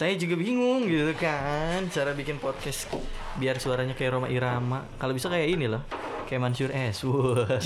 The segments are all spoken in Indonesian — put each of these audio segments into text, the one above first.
saya juga bingung gitu kan cara bikin podcast biar suaranya kayak Roma Irama. Kalau bisa kayak ini loh, kayak Mansur S. Wah.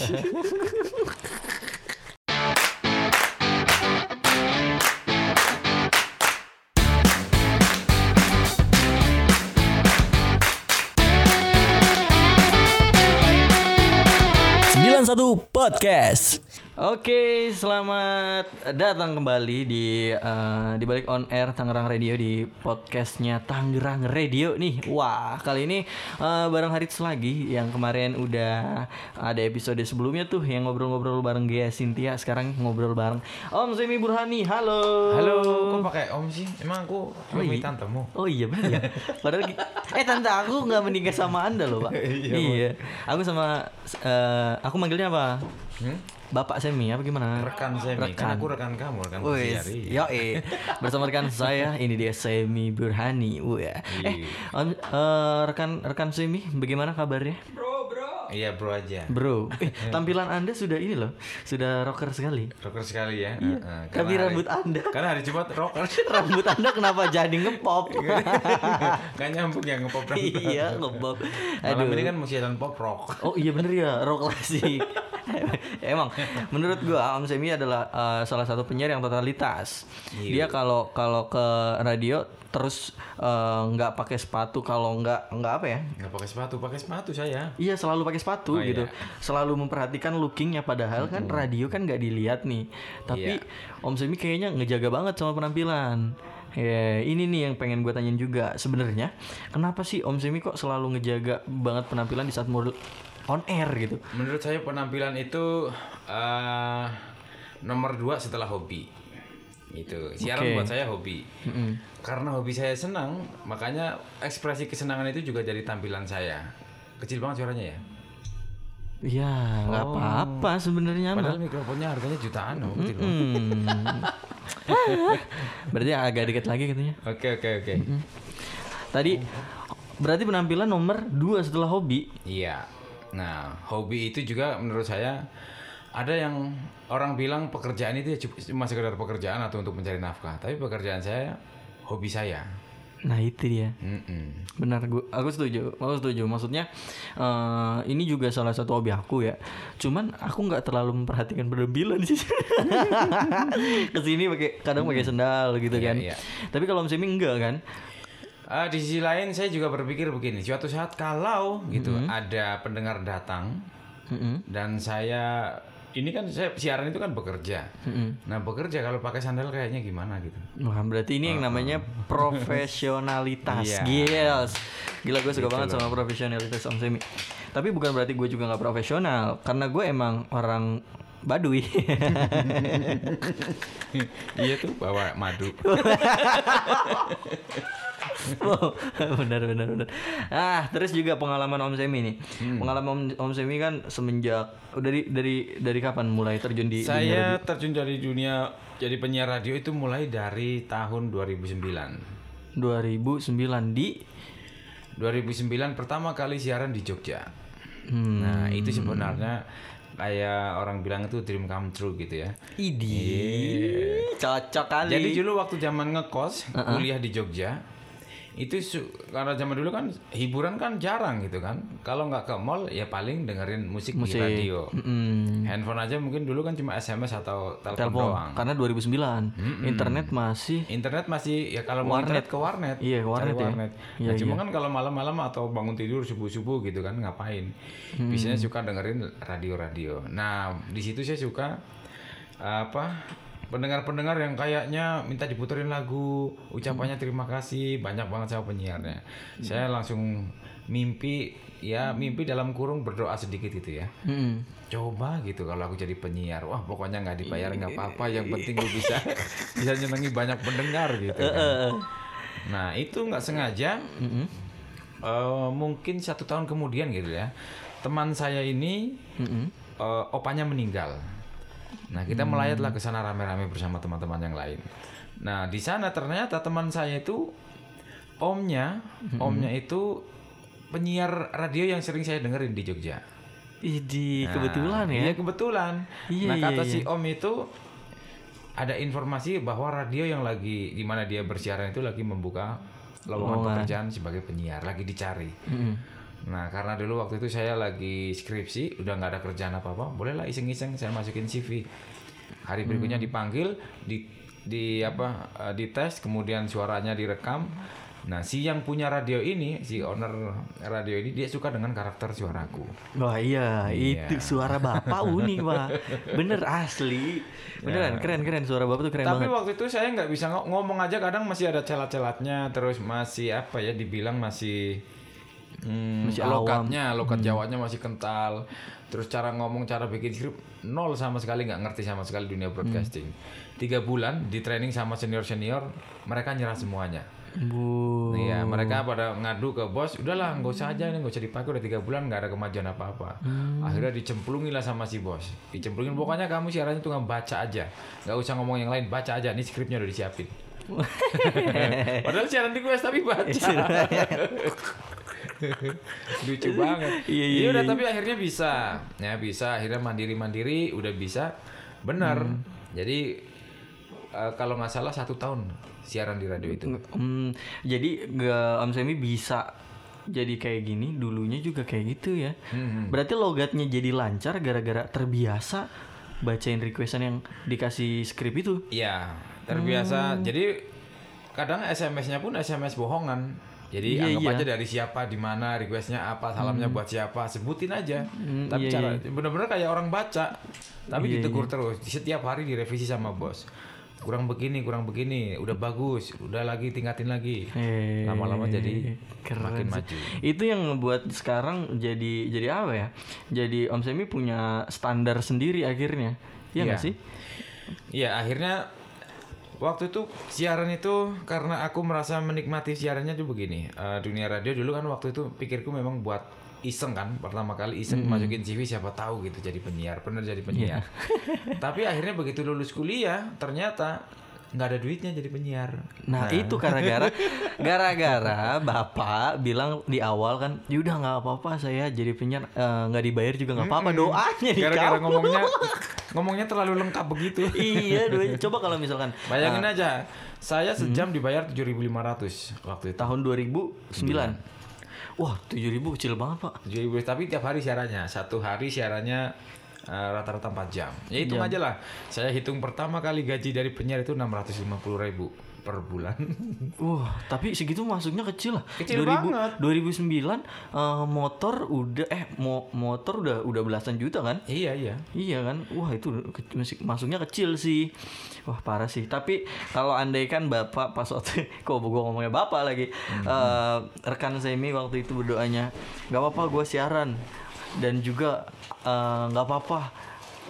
satu podcast. Oke, selamat datang kembali di uh, di balik on air Tangerang Radio di podcastnya Tangerang Radio nih. Wah, kali ini uh, bareng Haritz lagi yang kemarin udah ada episode sebelumnya tuh yang ngobrol-ngobrol bareng Gia Cynthia. Sekarang ngobrol bareng Om Semi Burhani. Halo. Halo. Kok pakai Om sih? Emang aku oh, iya. tantemu. Oh iya benar ya. Padahal eh tante aku nggak menikah sama anda loh pak. iya. iya. Aku sama uh, aku manggilnya apa? Hmm? Bapak Semi apa gimana? Rekan Semi. Rekan. Kan aku rekan kamu, rekan Yo, eh. Bersama rekan saya ini dia Semi Burhani. Wah. Ya. Eh, uh, rekan rekan Semi, bagaimana kabarnya? Iya bro aja. Bro, eh, tampilan anda sudah ini loh, sudah rocker sekali. Rocker sekali ya. Iya. Uh, Tapi rambut anda. Karena hari Jumat rocker. rambut anda kenapa jadi ngepop? Gak nyambung ya ngepop rambut. iya ngepop. Malam ini kan musialan pop rock. Oh iya bener ya, rock klasik. Emang menurut gua Om Semi adalah uh, salah satu penyiar yang totalitas. Iya. Dia kalau kalau ke radio terus eh, nggak uh, pakai sepatu kalau nggak nggak apa ya nggak pakai sepatu pakai sepatu saya iya selalu pakai sepatu oh, gitu iya. selalu memperhatikan lookingnya padahal kan radio kan nggak dilihat nih tapi iya. Om Semi kayaknya ngejaga banget sama penampilan Ya, ini nih yang pengen gue tanyain juga. Sebenarnya, kenapa sih Om Semi kok selalu ngejaga banget penampilan di saat on air gitu? Menurut saya penampilan itu uh, nomor dua setelah hobi itu siaran okay. buat saya hobi mm-hmm. karena hobi saya senang makanya ekspresi kesenangan itu juga jadi tampilan saya kecil banget suaranya ya Iya, nggak oh. apa-apa sebenarnya Padahal mah. mikrofonnya harganya jutaan loh, mm -hmm. Berarti agak dikit lagi katanya. Oke, oke, oke. Tadi berarti penampilan nomor dua setelah hobi. Iya. Nah, hobi itu juga menurut saya ada yang orang bilang pekerjaan itu ya cuma sekedar pekerjaan atau untuk mencari nafkah tapi pekerjaan saya hobi saya nah itu dia Mm-mm. benar gue aku setuju aku setuju maksudnya uh, ini juga salah satu hobi aku ya cuman aku nggak terlalu memperhatikan penampilan sih ke sini pakai kadang pakai sendal gitu iya, kan iya. tapi kalau musim enggak kan Uh, di sisi lain saya juga berpikir begini, suatu saat kalau gitu mm-hmm. ada pendengar datang mm-hmm. dan saya ini kan saya siaran itu kan bekerja. Mm-hmm. Nah bekerja kalau pakai sandal kayaknya gimana gitu. Wah berarti ini oh. yang namanya profesionalitas. Gila, gila gue suka gitu banget loh. sama profesionalitas Om Semi. Tapi bukan berarti gue juga nggak profesional, karena gue emang orang Baduy. iya tuh bawa madu. oh, benar benar benar. Ah, terus juga pengalaman Om Semi nih. Hmm. Pengalaman Om, Om Semi kan semenjak oh, dari dari dari kapan mulai terjun di Saya dunia terjun dari dunia jadi penyiar radio itu mulai dari tahun 2009. 2009 di 2009 pertama kali siaran di Jogja. Hmm. Nah, itu sebenarnya kayak orang bilang itu dream come true gitu ya. Idi. Yeah. Cocok kali. Jadi dulu waktu zaman ngekos uh -uh. kuliah di Jogja, itu karena zaman dulu kan hiburan kan jarang gitu kan kalau nggak ke mall ya paling dengerin musik, musik. di radio mm. handphone aja mungkin dulu kan cuma sms atau telepon doang karena 2009 mm internet masih internet masih ya kalau mau internet ke warnet iya ke warnet, ya. warnet. Ya, nah, cuma iya. kan kalau malam-malam atau bangun tidur subuh-subuh gitu kan ngapain mm. biasanya suka dengerin radio-radio nah di situ saya suka apa pendengar-pendengar yang kayaknya minta diputerin lagu ucapannya terima kasih banyak banget sama penyiarnya hmm. saya langsung mimpi ya mimpi dalam kurung berdoa sedikit itu ya hmm. coba gitu kalau aku jadi penyiar wah pokoknya nggak dibayar nggak apa-apa yang penting gue bisa bisa nyenengi banyak pendengar gitu kan. nah itu nggak sengaja hmm. uh, mungkin satu tahun kemudian gitu ya teman saya ini hmm. uh, opanya meninggal Nah, kita hmm. melayatlah ke sana rame-rame bersama teman-teman yang lain. Nah, di sana ternyata teman saya itu omnya, hmm. omnya itu penyiar radio yang sering saya dengerin di Jogja. Di nah, kebetulan ya. Iya, kebetulan. Iya, nah, kata iya, iya. si Om itu ada informasi bahwa radio yang lagi di mana dia bersiaran itu lagi membuka lowongan pekerjaan sebagai penyiar, lagi dicari. Mm-mm. Nah, karena dulu waktu itu saya lagi skripsi, udah nggak ada kerjaan apa-apa, bolehlah iseng-iseng saya masukin CV. Hari berikutnya dipanggil, di di apa eh, dites, kemudian suaranya direkam. Nah, si yang punya radio ini, si owner radio ini dia suka dengan karakter suaraku. Wah iya, Iya. itu suara bapak unik pak, bener asli, beneran keren keren suara bapak tuh keren Tapi banget. waktu itu saya nggak bisa ngo- ngomong aja, kadang masih ada celat-celatnya, terus masih apa ya, dibilang masih hmm, Masih awam. lokatnya, lokat Jawanya masih kental. Terus cara ngomong, cara bikin skrip nol sama sekali nggak ngerti sama sekali dunia broadcasting. Tiga bulan di training sama senior-senior, mereka nyerah semuanya. Bu, Iya, mereka pada ngadu ke bos, udahlah nggak usah aja ini nggak usah dipakai udah tiga bulan nggak ada kemajuan apa-apa. Akhirnya dicemplungin lah sama si bos, dicemplungin pokoknya kamu siarannya tuh nggak baca aja, nggak usah ngomong yang lain, baca aja. Ini skripnya udah disiapin. Padahal siaran request tapi baca. Lucu banget. Iya, iya, Ya udah iya. tapi akhirnya bisa, ya bisa. Akhirnya mandiri mandiri udah bisa, benar. Hmm. Jadi eh, kalau nggak salah satu tahun siaran di radio itu. Hmm, jadi nggak Om Semi bisa jadi kayak gini dulunya juga kayak gitu ya. Hmm. Berarti logatnya jadi lancar gara-gara terbiasa bacain requestan yang dikasih skrip itu. Iya, terbiasa. Hmm. Jadi kadang SMS-nya pun SMS bohongan. Jadi Iya, anggap iya. aja dari siapa, di mana, requestnya apa, salamnya buat siapa, sebutin aja. Hmm, Tapi iya, cara bener-bener kayak orang baca. Tapi Iya, ditegur terus. Setiap hari direvisi sama bos. Kurang begini, kurang begini, udah bagus, udah lagi tingkatin lagi. Lama-lama jadi keren makin maju. Itu yang ngebuat sekarang jadi jadi apa ya? Jadi Om Semi punya standar sendiri akhirnya. Iya nggak Iya. sih? Iya, akhirnya waktu itu siaran itu karena aku merasa menikmati siarannya tuh begini. Eh, dunia radio dulu kan waktu itu pikirku memang buat iseng kan pertama kali iseng masukin CV siapa tahu gitu jadi penyiar. Bener jadi penyiar. Tapi akhirnya begitu lulus kuliah ternyata nggak ada duitnya jadi penyiar Nah, itu gara-gara gara-gara bapak bilang di awal kan, yaudah nggak apa-apa saya jadi penyiar eh, nggak dibayar juga nggak apa-apa doanya gara-gara dikabul." ngomongnya ngomongnya terlalu lengkap begitu iya doanya. Coba kalau misalkan bayangin eh, aja saya sejam dibayar 7.500 waktu itu tahun 2009. Wah, 7000 kecil banget, Pak. 7.000 tapi tiap hari siarannya satu hari siarannya eh, rata-rata 4 jam. Ya hitung aja lah. Saya hitung pertama kali gaji dari penyiar itu 650 ribu per bulan. Wah, tapi segitu masuknya kecil lah. Kecil banget. 2009 eh, motor udah eh mo- motor udah udah belasan juta kan? iya iya. Iya kan, wah itu ke- masih- masuknya kecil sih, wah parah sih. Tapi kalau andai kan bapak pas waktu, kok gue ngomongnya bapak lagi, Eh, rekan semi waktu itu berdoanya, nggak apa-apa gue siaran dan juga eh, nggak apa-apa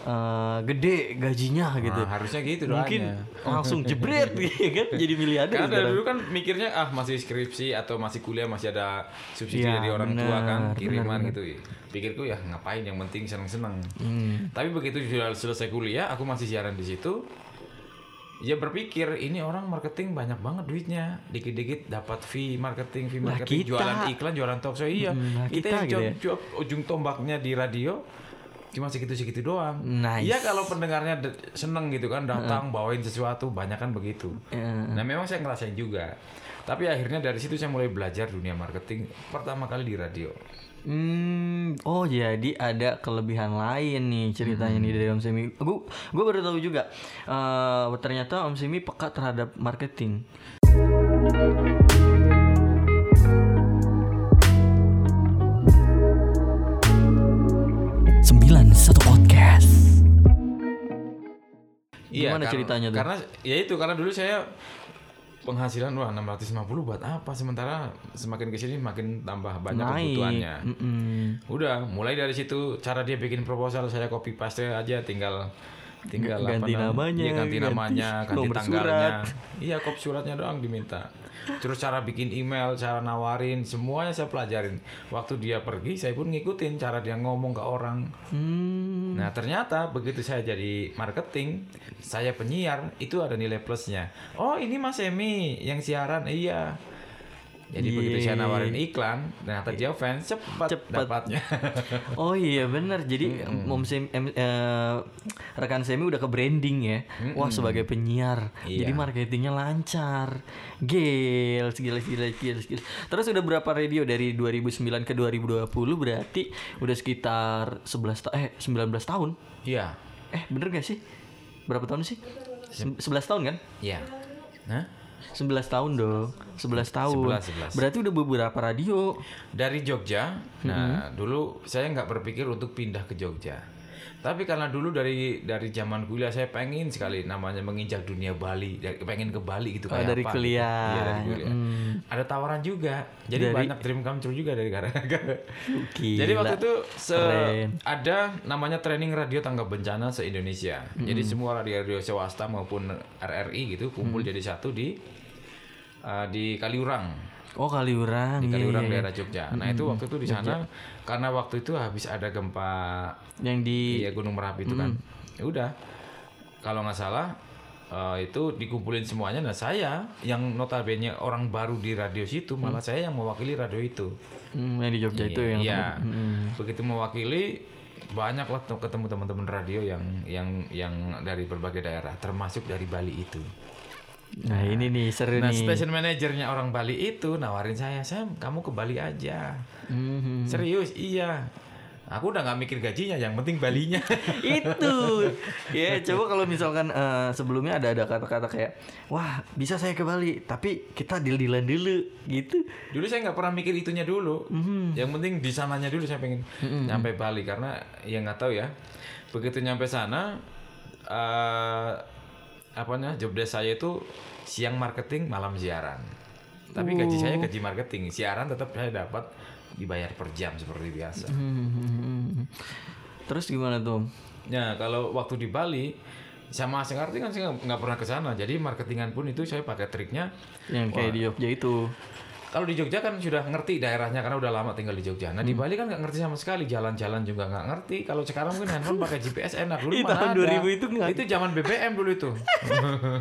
eh, gede gajinya gitu. Nah, harusnya gitu Mungkin doanya langsung jebret gitu kan, jadi miliarder. Karena dari dulu kan mikirnya ah masih skripsi atau masih kuliah masih ada subsidi Iya, dari orang tua kan kiriman gitu. Pikirku ya ngapain yang penting seneng-seneng. Hmm. Tapi begitu sudah selesai kuliah aku masih siaran di situ. Ya berpikir ini orang marketing banyak banget duitnya. Dikit-dikit dapat fee marketing, fee marketing, kita. jualan iklan, jualan talk show iya. Lah, kita, kita yang gitu ya. ujung tombaknya di radio cuma segitu-segitu doang. Nice. Iya kalau pendengarnya de- seneng gitu kan datang bawain sesuatu banyak kan begitu. Nah memang saya ngerasain juga. Tapi akhirnya dari situ saya mulai belajar dunia marketing pertama kali di radio. Hmm, oh jadi ada kelebihan lain nih ceritanya nih dari Om Semi. Gue gue baru tahu juga. eh ternyata Om Semi peka terhadap marketing. Sembilan satu podcast. Gimana kar- ceritanya tuh? Karena ya itu karena dulu saya penghasilan wah 650 buat apa sementara semakin ke sini makin tambah banyak Naik. kebutuhannya. Mm-mm. Udah mulai dari situ cara dia bikin proposal saya copy paste aja tinggal tinggal ganti apa namanya, iya, ganti, ganti namanya, ganti nomor tanggalnya. surat. Iya, kop suratnya doang diminta. Terus cara bikin email, cara nawarin, semuanya saya pelajarin. Waktu dia pergi, saya pun ngikutin cara dia ngomong ke orang. Hmm. Nah, ternyata begitu saya jadi marketing, saya penyiar, itu ada nilai plusnya. Oh, ini Mas Emi yang siaran. Iya. Jadi begitu saya Iya. nawarin iklan, ternyata dia fans cepat, Cepet. dapatnya. Oh iya benar. Jadi Mom Sem, em, eh, rekan Semi udah ke branding ya. Wah sebagai penyiar. Iya. Jadi marketingnya lancar. Gil, gila gila gila gila. Terus udah berapa radio dari 2009 ke 2020 berarti udah sekitar 11 ta- eh 19 tahun. Iya, Eh bener gak sih? Berapa tahun sih? Sem- 11 tahun kan? iya. Nah, 11 tahun dong. 11 tahun. 11. Berarti udah beberapa radio. dari Jogja. Nah, dulu saya nggak berpikir untuk pindah ke Jogja. Tapi karena dulu dari dari zaman kuliah saya pengen sekali namanya menginjak dunia Bali, dari- pengen ke Bali gitu Oh, kayak dari apa. gitu. kuliah. Iya, dari kuliah. Ada tawaran juga. Jadi Dari- banyak dream come true juga dari gara-gara. Gila. Jadi waktu itu se- Keren. ada namanya training radio tanggap bencana se Indonesia. Jadi semua radio-radio swasta maupun RRI gitu kumpul jadi satu di uh, di Kaliurang Oh Kaliurang. di iya, Kaliurang iya, iya. daerah Jogja. Nah itu waktu itu di sana karena waktu itu habis ada gempa Yang di iya Gunung Merapi itu kan. Ya udah kalau nggak salah eh, itu dikumpulin semuanya. Nah saya yang notabene orang baru di radio situ malah saya yang mewakili radio itu. Hmm, yang di Jogja itu yang Iya. Begitu mewakili banyak lah ketemu teman-teman radio yang yang yang dari berbagai daerah termasuk dari Bali itu. Nah, ini nih seru Nah, nih. station manajernya orang Bali itu nawarin saya, "Sam, kamu ke Bali aja." Mhm. Serius, iya. Aku udah nggak mikir gajinya, yang penting Balinya. itu ya coba kalau misalkan eh, sebelumnya ada ada kata-kata kayak wah bisa saya ke Bali tapi kita deal dealan dulu gitu dulu saya nggak pernah mikir itunya dulu. Mhm. Yang penting di sananya dulu saya pengen nyampe Bali karena ya nggak tahu ya. Begitu nyampe sana, eh apanya job desk saya itu siang marketing, malam siaran. Tapi gaji saya gaji marketing, siaran tetap saya dapat dibayar per jam seperti biasa. Terus gimana tuh Ya kalau waktu di Bali sama asing arti kan saya nggak- pernah ke sana. Jadi marketingan pun itu saya pakai triknya. yang kayak di Jogja itu Kalau di Jogja kan sudah ngerti daerahnya karena udah lama tinggal di Jogja. Nah di Bali kan nggak ngerti sama sekali jalan-jalan juga nggak ngerti. Kalau sekarang mungkin handphone pakai GPS enak dulu mana tahun ada. 2000 itu nggak- Itu zaman BBM dulu itu.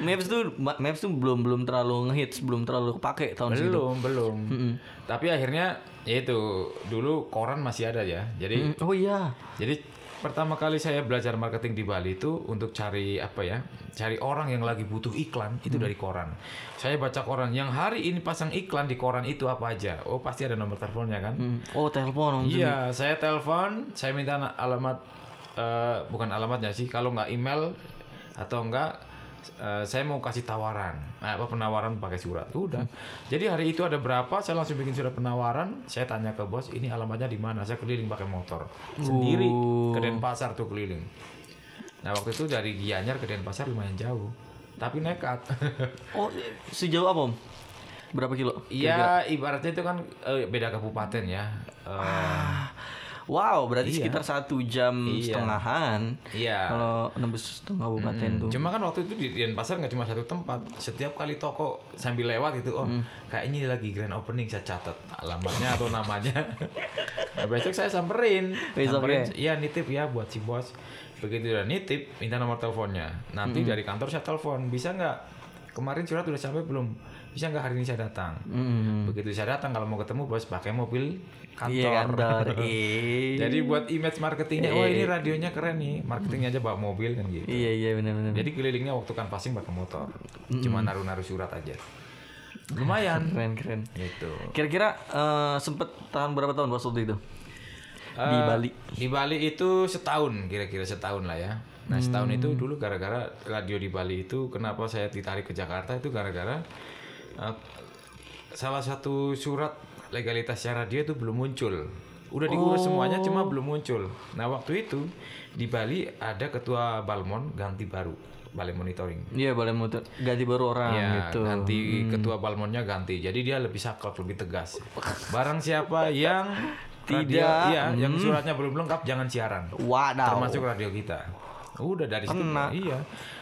Maps tuh Ma- Maps tuh belum belum terlalu ngehits belum terlalu kepake tahun segitu belum belum. Tapi akhirnya ya itu dulu koran masih ada ya. Jadi Hmm, oh iya Jadi pertama kali saya belajar marketing di Bali itu untuk cari apa ya? Cari orang yang lagi butuh iklan itu dari koran. Saya baca koran yang hari ini pasang iklan di koran itu apa aja? Oh pasti ada nomor teleponnya kan? Hmm. oh telepon Iya, saya telepon, saya minta alamat eh, bukan alamatnya sih, kalau nggak email atau enggak eh, saya mau kasih tawaran. Nah, apa penawaran pakai surat. Udah. Jadi hari itu ada berapa, saya langsung bikin surat penawaran, saya tanya ke bos, ini alamatnya di mana? Saya keliling pakai motor. Sendiri ke Denpasar tuh keliling. Nah, waktu itu dari Gianyar ke Denpasar lumayan jauh. Tapi nekat. oh sejauh apa om berapa kilo Iya, ibaratnya itu kan eh, beda kabupaten ya. Eh, wow berarti Iya. sekitar satu jam Iya. setengahan iya. kalau nembus setengah kabupaten tuh Cuma kan waktu itu di Denpasar nggak cuma satu tempat. Setiap kali toko sambil lewat gitu, oh kayaknya ini lagi grand opening saya catat alamatnya atau namanya. nah, besok saya samperin, Besok samperin, iya nitip ya buat si bos. Begitu udah nitip, minta nomor teleponnya. Nanti dari kantor saya telepon, bisa nggak? Kemarin surat udah sampai belum? Bisa nggak hari ini saya datang? Hmm. Begitu saya datang kalau mau ketemu bos pakai mobil kantor. Iya kantor. Eh. Jadi buat image marketingnya, wah ini radionya keren nih, marketingnya aja bawa mobil kan gitu. Iya iya benar-benar. Jadi kelilingnya waktu kan passing pakai motor. Cuma naruh-naruh surat aja. Lumayan Keren keren. gitu. Kira-kira eh, sempet tahan berapa tahun bos waktu itu? Di Eh, Bali. Di Bali itu setahun kira-kira setahun lah ya. Nah setahun itu dulu gara-gara radio di Bali itu kenapa saya ditarik ke Jakarta itu gara-gara salah satu surat legalitasnya radio itu belum muncul. Udah diurus semuanya cuma belum muncul. Nah waktu itu di Bali ada ketua Balmon ganti baru Balai Monitoring. Iya boleh motor ganti baru orang Ya, gitu. ganti ketua Balmonnya ganti. Jadi dia lebih saklek, lebih tegas. Barang siapa yang radio, Tidak, iya, yang suratnya belum lengkap jangan siaran. Wadaw. Termasuk radio kita. Udah dari situ. Kena. Iya.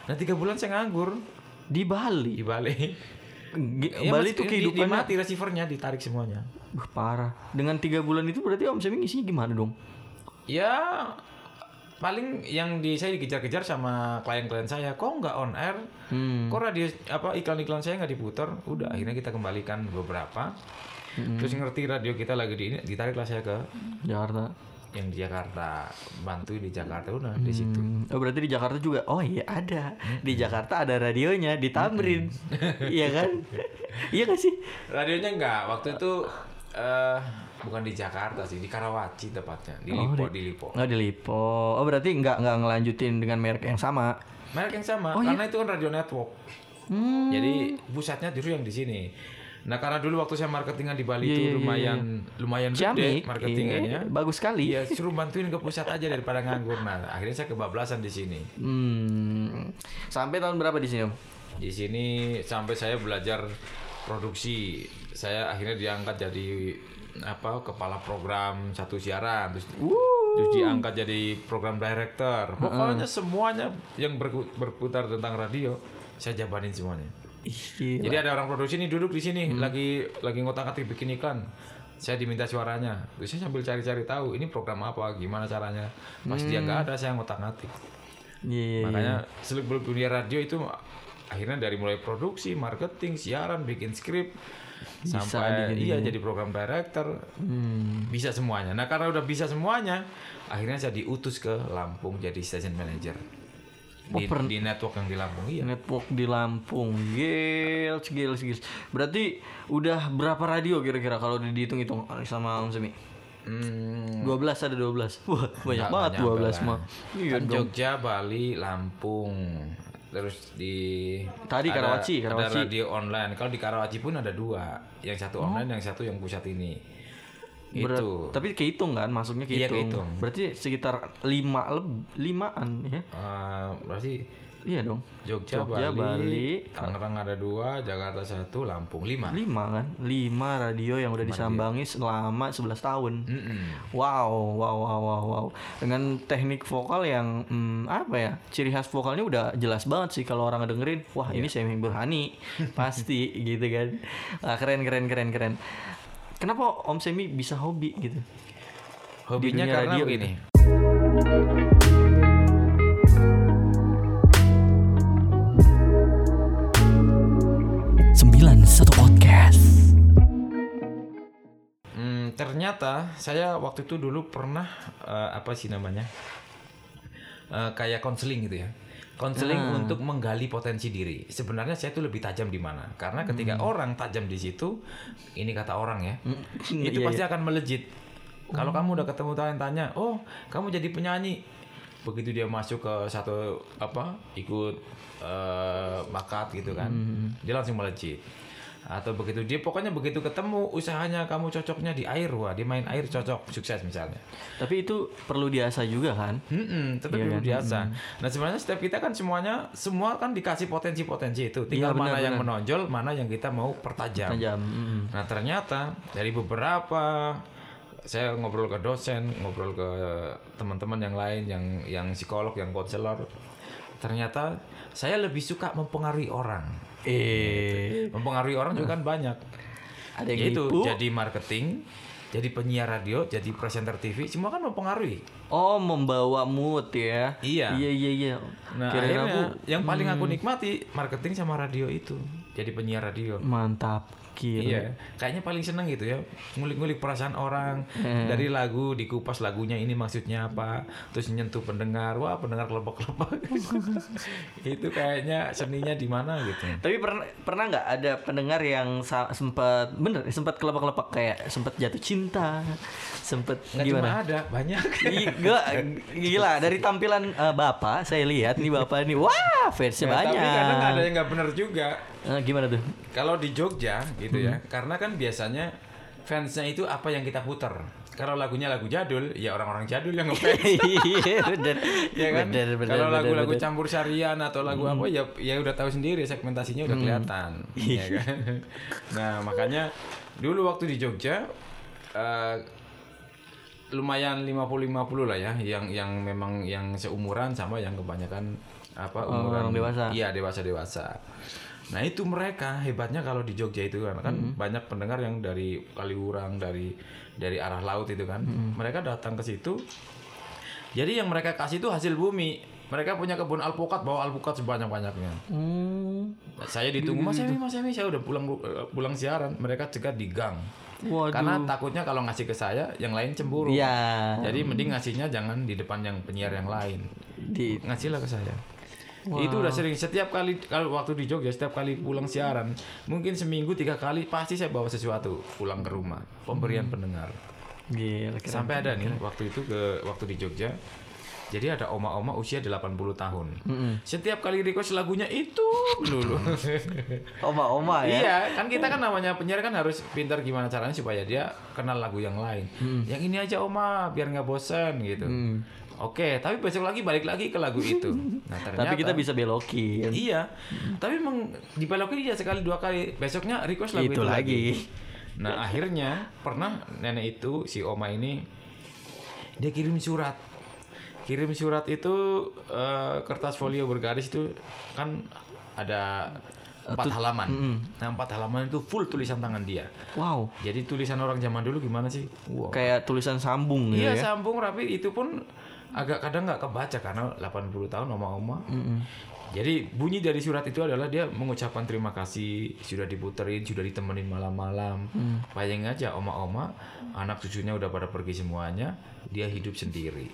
Nah tiga bulan saya nganggur Di Bali. di Bali. Iya, Bali di- kehidupannya dimati receivernya ditarik semuanya. Wah, parah. Dengan tiga bulan itu berarti Om Semi ngisinya gimana dong? Ya paling yang di saya dikejar-kejar sama klien-klien saya kok nggak on air Hmm. kok radio apa iklan-iklan saya nggak diputar udah akhirnya kita kembalikan beberapa terus ngerti radio kita lagi di ini ditariklah saya ke Jakarta. Yang di Jakarta bantu di Jakarta udah di situ Hmm. Oh berarti di Jakarta juga. Oh iya ada. Di Jakarta ada radionya di Tamrin. Iya kan? iya gak sih? radionya enggak waktu itu eh bukan di Jakarta sih di Karawaci tepatnya di Oh, Lipo di- di Lipo Nggak di Lipo. Oh berarti nggak nggak ngelanjutin dengan merek yang sama. merek yang sama Oh, iya? karena itu kan radio network Hmm. Jadi pusatnya justru yang di sini. Nah karena dulu waktu saya marketingan di Bali Iya, itu iya, iya, lumayan lumayan gede marketingannya. Iya, bagus sekali. Iya suruh bantuin ke pusat aja daripada nganggur. Nah akhirnya saya kebablasan di sini. Hmm. Sampai tahun berapa di sini Om? Di sini sampai saya belajar produksi. Saya akhirnya diangkat jadi apa kepala program satu siaran terus terus diangkat jadi program director. Pokoknya semuanya yang berputar tentang radio saya jabanin semuanya. Gila. Jadi ada orang produksi nih duduk di sini lagi lagi ngotak-atik bikin iklan. Saya diminta suaranya. Terus saya sambil cari-cari tahu ini program apa, gimana caranya. Pas dia nggak ada saya ngotak-ngatik. Iya, iya, iya. Makanya seluk beluk dunia radio itu akhirnya dari mulai produksi, marketing, siaran, bikin skrip Bisa sampai digini-gini. iya jadi program director. Hmm. Bisa semuanya. Nah, karena udah bisa semuanya, akhirnya saya diutus ke Lampung jadi station manager. Oh, Di, pern- di network yang di Lampung iya. Network di Lampung. Gils, gils, gils. Berarti udah berapa radio kira-kira kalau dihitung-hitung sama Om Semi? Hmm, 12 ada 12. Wah, banyak Nggak banget 12 lah. mah. Iya kan. Jogja, Bali, Lampung, terus di Tadi ada- Karawaci, ada Karawaci. radio online. Kalau di Karawaci pun ada dua, yang satu online, yang satu yang pusat ini. Berat- Itu. Tapi kehitung kan, masuknya Iya, kehitung. kehitung. Berarti sekitar 5 leb, limaan ya. Eh, berarti Iya dong. Jogja, Jogja, Bali, Bali, Tangerang ada dua, Jakarta satu, Lampung lima. 5 kan? 5 radio yang udah disambangi selama 11 tahun. Mm-mm. Wow, wow, wow, wow, wow. Dengan teknik vokal yang hmm, apa ya? Ciri khas vokalnya udah jelas banget sih kalau orang dengerin. Wah, Iya. ini Semi Burhani. Pasti gitu kan. Ah, keren, keren, keren, keren. Kenapa Om Semi bisa hobi gitu? Hobinya karena radio begini. Sembilan satu podcast. Hmm, ternyata saya waktu itu dulu pernah eh, apa sih namanya Eh, kayak konseling gitu ya konseling Ah. untuk menggali potensi diri. Sebenarnya saya tuh lebih tajam di mana? Karena ketika orang tajam di situ ini kata orang ya itu iya, pasti akan melejit. Kalau kamu udah ketemu tanya-tanya oh kamu jadi penyanyi. Begitu dia masuk ke satu apa ikut eh, bakat gitu kan dia langsung melejit atau begitu dia pokoknya begitu ketemu usahanya kamu cocoknya di air wah dia main air cocok sukses misalnya Tapi itu perlu diasah juga kan? Mm-mm, tetap Iya dulu kan? biasa. Nah sebenarnya setiap kita kan semuanya semua kan dikasih potensi-potensi itu. Iya, Tinggal benar, mana yang benar. menonjol, mana yang kita mau pertajam. Tajam. mm. Nah ternyata dari beberapa saya ngobrol ke dosen, ngobrol ke teman-teman yang lain, yang yang psikolog, yang konselor, ternyata saya lebih suka mempengaruhi orang. Eh, Mempengaruhi orang juga kan banyak. ada yang nipu. jadi marketing, jadi penyiar radio, jadi presenter TV, semua kan mempengaruhi. Oh, membawa mood ya. Iya. Iya, iya, iya. Nah Kirain akhirnya aku hmm. yang paling aku nikmati marketing sama radio itu jadi penyiar radio. mantap. Gila. Iya, kayaknya paling seneng gitu ya ngulik-ngulik perasaan orang Hmm. dari lagu dikupas lagunya ini maksudnya apa, terus nyentuh pendengar, wah pendengar kelepek-kelepek. itu kayaknya seninya di mana gitu. Tapi pernah pernah nggak ada pendengar yang sempat bener sempat kelepek-kelepek kayak sempat jatuh cinta, sempat Nggak cuma gimana? ada, banyak. Gila, gila dari tampilan eh, bapak saya lihat nih bapak ini wah fansnya Ya, banyak. Tapi kadang ada yang nggak bener juga. Eh, gimana tuh? Kalau di Jogja gitu ya, Hmm. karena kan biasanya fansnya itu apa yang kita puter. Kalau lagunya lagu jadul, ya orang-orang jadul yang ngefans. Iya ya kan? Bener, bener, Kalau lagu-lagu campur sarian atau lagu apa ya ya udah tahu sendiri segmentasinya udah kelihatan, ya kan? Nah, makanya dulu waktu di Jogja eh, lumayan 50-50 lah ya yang yang memang yang seumuran sama yang kebanyakan apa Oh, umuran orang dewasa. Iya, dewasa-dewasa. Nah, itu mereka hebatnya kalau di Jogja itu kan kan Hmm. banyak pendengar yang dari Kaliurang, dari dari arah laut itu kan. Hmm. Mereka datang ke situ Jadi yang mereka kasih itu hasil bumi. Mereka punya kebun alpukat, bawa alpukat sebanyak-banyaknya. Hmm. Saya ditunggu Mas Emi, Mas Emi, saya udah pulang eh, pulang siaran. Mereka cegat di gang. Waduh. Karena takutnya kalau ngasih ke saya, yang lain cemburu. Iya. Jadi mending ngasihnya jangan di depan yang penyiar yang lain. Di Ngasihlah ke saya. Itu udah sering. Setiap kali kalau waktu di Jogja setiap kali pulang siaran mungkin seminggu tiga kali pasti saya bawa sesuatu pulang ke rumah. Pemberian pendengar. Gila keren. sampai ada nih waktu itu ke waktu di Jogja jadi ada oma-oma usia 80 tahun. Setiap kali request lagunya itu dulu Oma-oma ya. iya kan kita kan namanya penyiar kan harus pintar gimana caranya supaya dia kenal lagu yang lain. Yang ini aja oma biar nggak bosan gitu Oke, tapi besok lagi balik lagi ke lagu itu. Nah, ternyata Tapi kita bisa belokin. Iya, tapi emang dibelokin dia sekali dua kali. Besoknya request lagu itu, Itu lagi. lagi. Nah akhirnya pernah nenek itu si oma ini dia kirim surat. Kirim surat itu eh, kertas folio bergaris itu kan ada empat halaman. Nah empat halaman itu full tulisan tangan dia. Wow. Jadi tulisan orang zaman dulu gimana sih? Wow. Kayak tulisan sambung gitu Iya ya. sambung rapi itu pun agak kadang nggak kebaca karena 80 tahun oma-oma. Jadi bunyi dari surat itu adalah dia mengucapkan terima kasih sudah diputerin, sudah ditemenin malam-malam. Bayangin aja oma-oma, anak cucunya udah pada pergi semuanya, dia hidup sendiri.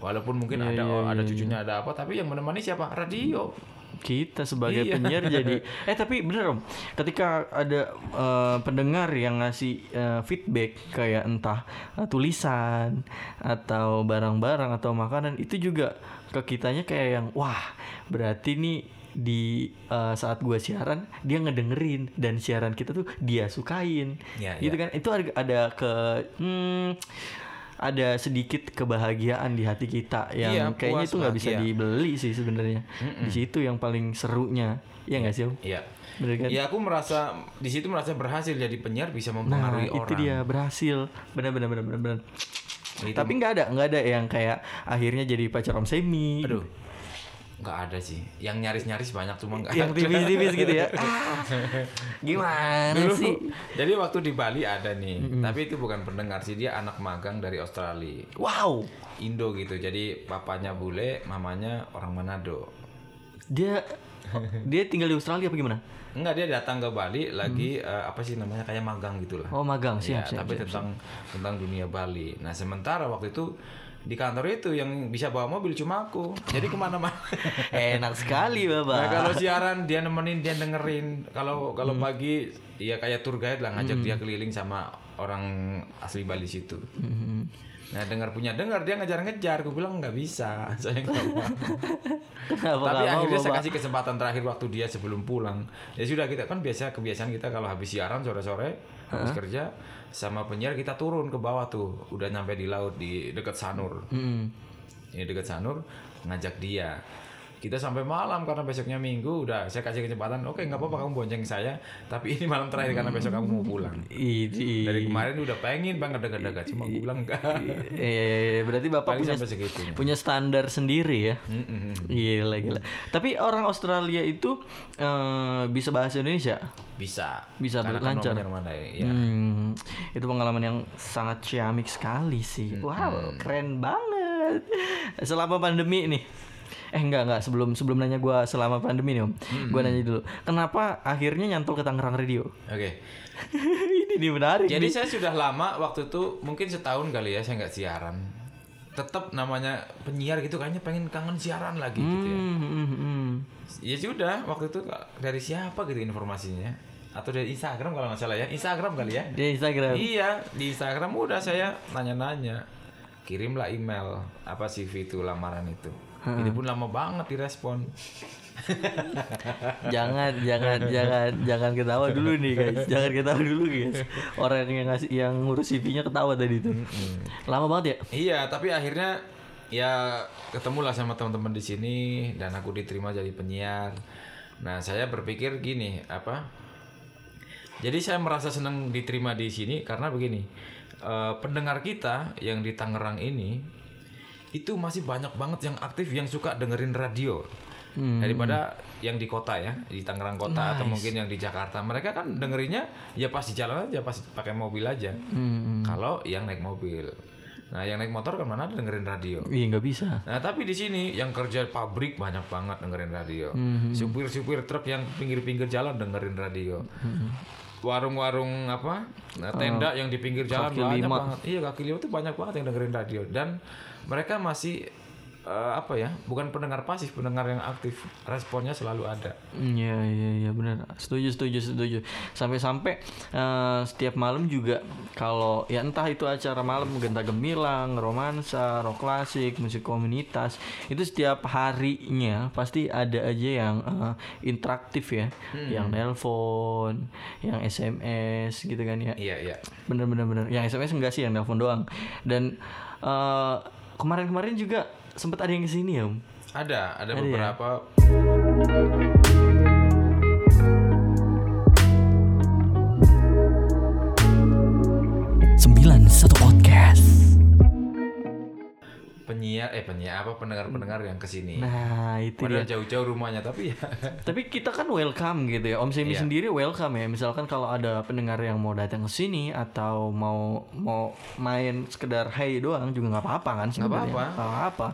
Walaupun mungkin ada ada cucunya ada apa, tapi yang menemani siapa? Radio. Kita sebagai Iya. penyiar jadi eh tapi bener om. Ketika ada eh, pendengar yang ngasih eh, feedback kayak entah eh, tulisan atau barang-barang atau makanan itu juga ke kitanya kayak yang wah berarti nih di eh, saat gua siaran dia ngedengerin dan siaran kita tuh dia sukain. Ya, gitu kan? Itu ada, ada ke hmm, ada sedikit kebahagiaan di hati kita yang Iya, kayaknya itu nggak bisa bahagia. dibeli sih sebenarnya. Di situ yang paling serunya. Ya nggak sih om? Iya. bener kan? Ya aku merasa di situ merasa berhasil jadi penyiar bisa nah mempengaruhi itu orang. dia berhasil. Benar benar benar benar benar Itu- tapi nggak ada nggak ada yang kayak akhirnya jadi pacar om semi. Aduh. Nggak ada sih. Yang nyaris-nyaris banyak cuma nggak yang ada. tipis-tipis gitu ya Ah, gimana Dulu, sih Jadi waktu di Bali ada nih, tapi itu bukan pendengar sih dia anak magang dari Australia, wow Indo gitu. Jadi papanya bule, mamanya orang Manado. dia dia tinggal di Australia apa gimana Enggak dia datang ke Bali lagi eh, apa sih namanya kayak magang gitulah. oh magang Ya, siap siap, tapi siap. tentang tentang dunia Bali. Nah sementara waktu itu di kantor itu yang bisa bawa mobil cuma aku. Jadi ke mana-mana. enak sekali Nah, bapak kalau siaran dia nemenin dia dengerin. Kalau kalau pagi ya kayak tour guide lah ngajak dia keliling sama orang asli Bali situ. Nah dengar punya dengar dia ngejar-ngejar. Gue bilang nggak bisa, saya nggak mau. kenapa Tapi mau, akhirnya saya kasih kesempatan terakhir waktu dia sebelum pulang. Ya sudah kita kan biasa kebiasaan kita kalau habis siaran sore-sore habis kerja sama penyiar kita turun ke bawah tuh. Udah nyampe di laut di dekat Sanur. Hmm. Ini dekat Sanur ngajak dia. Kita sampai malam karena besoknya minggu udah saya kasih kesempatan. Oke nggak apa-apa kamu bonceng saya. Tapi ini malam terakhir karena besok kamu mau pulang. Idi. Dari kemarin udah pengen banget dekat-dekat cuma gue bilang enggak. Eh, berarti bapak Paling punya segitunya. punya standar sendiri ya. Mm-mm. Gila gila. Tapi orang Australia itu eh, bisa bahasa Indonesia. Bisa. Bisa Karena kan lancar. ya. Hmm, itu pengalaman yang sangat ciamik sekali sih. Wow, keren banget. Selama pandemi nih. Eh enggak enggak sebelum sebelum nanya gua selama pandemi nih om, gua nanya dulu, kenapa akhirnya nyantol ke Tangerang Radio? Oke. Ini nih menarik. Jadi nih. saya sudah lama waktu itu mungkin setahun kali ya saya nggak siaran. Tetap namanya penyiar gitu kayaknya pengen kangen siaran lagi gitu ya. Hmm, hmm, hmm. Ya sudah waktu itu dari siapa gitu informasinya atau dari Instagram kalau nggak salah ya Instagram kali ya. Di Instagram. Iya di Instagram udah saya nanya-nanya kirimlah email apa CV itu lamaran itu. Ini pun lama banget direspon. jangan jangan jangan jangan ketawa dulu nih guys jangan ketawa dulu guys orang yang ngasih yang ngurus CV-nya ketawa tadi itu lama banget ya Iya, tapi akhirnya ya ketemulah sama teman-teman di sini dan aku diterima jadi penyiar. Nah, saya berpikir gini, apa? Jadi saya merasa senang diterima di sini karena begini, eh, pendengar kita yang di Tangerang ini itu masih banyak banget yang aktif yang suka dengerin radio. Daripada yang di kota ya, di Tangerang kota atau mungkin yang di Jakarta. Mereka kan dengerinnya ya pas di jalan aja, pas pakai mobil aja. Hmm, Kalau yang naik mobil. Nah, yang naik motor kan mana ada dengerin radio. Iya nggak bisa. Nah, tapi di sini yang kerja pabrik banyak banget dengerin radio. Hmm. Supir-supir truk yang pinggir-pinggir jalan dengerin radio. Hmm. Warung-warung apa? Nah, tenda yang di pinggir jalan kaki banyak lima. banget. Iya, kaki lima itu banyak banget yang dengerin radio dan mereka masih eh, apa ya? Bukan pendengar pasif, pendengar yang aktif. Responnya selalu ada. Iya iya iya benar. Setuju setuju setuju. Sampai-sampai eh, setiap malam juga kalau ya entah itu acara malam genta gemilang, romansa, rock klasik, musik komunitas, itu setiap harinya pasti ada aja yang eh, interaktif ya, yang nelpon, yang SMS gitu kan ya. Iya, iya. Bener bener bener. Yang SMS enggak sih, yang nelpon doang. Dan eh, kemarin-kemarin juga sempat ada yang ke sini ya, Om. Ada, ada Ada ya? beberapa 91 podcast. Penyiar eh penyiar apa pendengar-pendengar yang ke sini. Nah, itu Padahal dia. jauh-jauh rumahnya tapi ya Tapi kita kan welcome gitu ya. Om Semi Iya. sendiri welcome ya. Misalkan kalau ada pendengar yang mau datang ke sini atau mau mau main sekedar hey doang juga nggak apa-apa kan sebenarnya. apa-apa. Nggak apa-apa.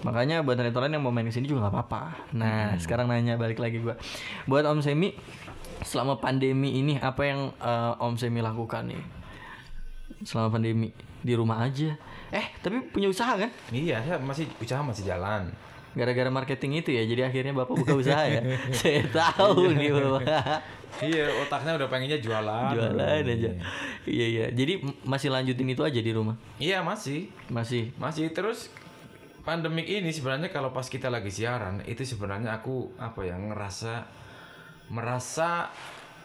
Makanya buat netizen yang mau main ke sini juga nggak apa-apa. Nah, Hmm. sekarang nanya balik lagi gua. Buat Om Semi selama pandemi ini apa yang eh, Om Semi lakukan nih? Selama pandemi di rumah aja. Eh, tapi punya usaha kan? iya saya masih usaha masih jalan. Gara-gara marketing itu ya, jadi akhirnya bapak buka usaha ya. Saya tahu nih bapak. iya, otaknya udah pengennya jualan. Jualan aja. Iya iya. Jadi masih lanjutin itu aja di rumah. Iya, masih. Masih. Masih terus pandemik ini sebenarnya kalau pas kita lagi siaran itu sebenarnya aku apa ya ngerasa merasa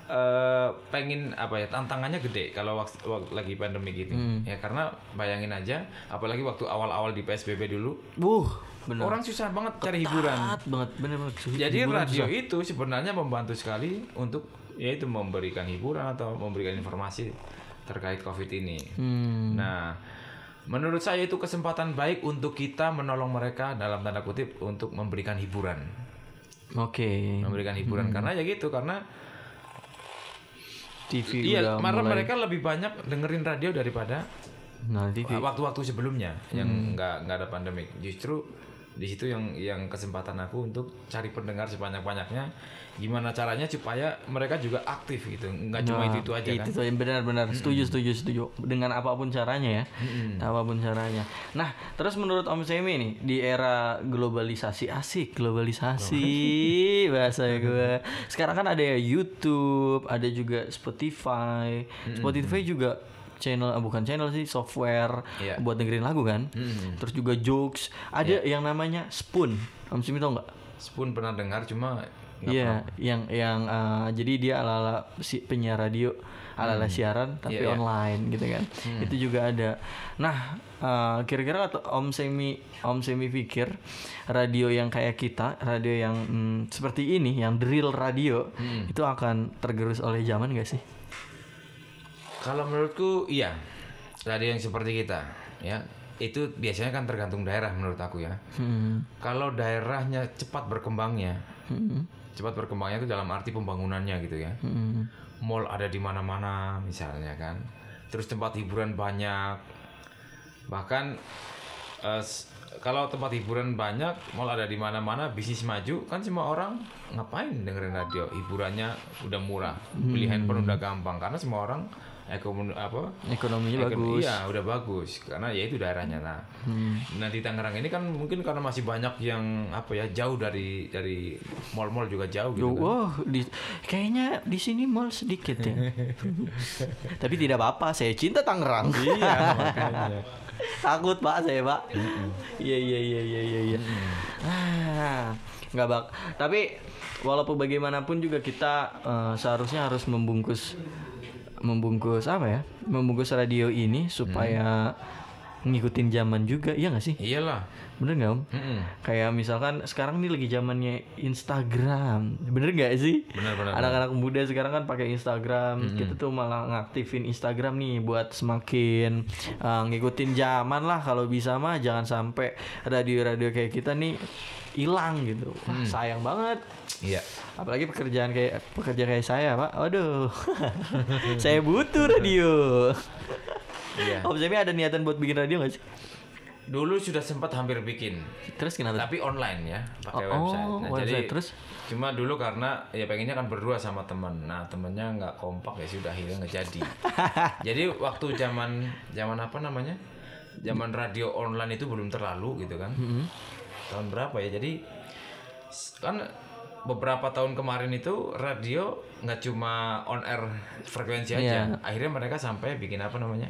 eh pengen apa ya tantangannya gede kalau waktu, waktu lagi pandemik gitu ya karena bayangin aja apalagi waktu awal-awal di PSBB dulu Wuh, bener. orang susah banget cari hiburan banget, bener banget. Su- Jadi hiburan radio susah. itu sebenarnya membantu sekali untuk yaitu memberikan hiburan atau memberikan informasi terkait COVID ini. Hmm. Nah, menurut saya itu kesempatan baik untuk kita menolong mereka dalam tanda kutip untuk memberikan hiburan, Oke. memberikan hiburan karena ya gitu karena TV iya udah karena mulai. mereka lebih banyak dengerin radio daripada Nah, TV. waktu-waktu sebelumnya yang Hmm. nggak nggak ada pandemik. Justru di situ yang yang kesempatan aku untuk cari pendengar sebanyak-banyaknya. Gimana caranya supaya mereka juga aktif gitu, nggak cuma Nah, itu itu aja kan. Itu benar-benar setuju setuju setuju dengan apa pun caranya ya. Apa pun caranya. Nah, terus menurut Om Semi nih di era globalisasi asik, globalisasi bahasa gue. Sekarang kan ada ya YouTube, ada juga Spotify. Spotify juga channel ah, bukan channel sih software Iya. buat dengerin lagu kan. Terus juga jokes. Ada yang namanya Spoon. Om Semi tau nggak? Spoon pernah dengar cuma Iya, yang yang eh, jadi dia ala-ala si penyiar radio, ala-ala siaran tapi Iya, iya. online gitu kan. Itu juga ada. Nah, eh, kira-kira atau Om Semi Om Semi pikir radio yang kayak kita, radio yang mm, seperti ini, yang drill radio itu akan tergerus oleh zaman gak sih? Kalau menurutku iya. Radio yang seperti kita, ya. Itu biasanya kan tergantung daerah menurut aku ya. Hmm. Kalau daerahnya cepat berkembangnya, Hmm. cepat berkembangnya itu dalam arti pembangunannya gitu ya. Hmm. Mall ada di mana-mana misalnya kan. Terus tempat hiburan banyak. Bahkan eh, s- kalau tempat hiburan banyak, mall ada di mana-mana, bisnis maju, kan semua orang ngapain dengerin radio? Hiburannya udah murah, beli handphone udah gampang karena semua orang ekonomi apa? Ekonominya Ekon- bagus. Iya, udah bagus karena ya itu daerahnya. Nah, nah di Tangerang ini kan mungkin karena masih banyak yang apa ya jauh dari dari mall-mall juga jauh gitu. kan. Wah, di, kayaknya di sini mall sedikit ya. Tapi tidak apa-apa, saya cinta Tangerang. Iya, makanya. Takut pak saya pak. Iya iya iya iya iya. iya. Ah, nggak bak. Tapi walaupun bagaimanapun juga kita eh, seharusnya harus membungkus membungkus apa ya? Membungkus radio ini supaya ngikutin zaman juga, iya nggak sih? Iyalah. Bener nggak om? Mm-mm. Kayak misalkan sekarang nih lagi zamannya Instagram, bener nggak sih? Anak-anak muda sekarang kan pakai Instagram, kita tuh malah ngaktifin Instagram nih buat semakin uh, ngikutin zaman lah. Kalau bisa mah jangan sampai radio-radio kayak kita nih hilang gitu. Wah, sayang banget. Iya. Apalagi pekerjaan kayak pekerja kayak saya, Pak. Waduh. saya butuh radio. Iya. Om Semi ada niatan buat bikin radio gak sih? Dulu sudah sempat hampir bikin, Terus kenapa? tapi online ya, pakai Oh, website. oh, Nah, website. jadi Terus? cuma dulu karena ya pengennya kan berdua sama teman. Nah temennya nggak kompak ya sudah akhirnya nggak jadi. jadi waktu zaman zaman apa namanya? Zaman radio online itu belum terlalu gitu kan. Mm-hmm. Tahun berapa ya? Jadi kan beberapa tahun kemarin itu radio nggak cuma on air frekuensi aja. Iya. Akhirnya mereka sampai bikin apa namanya?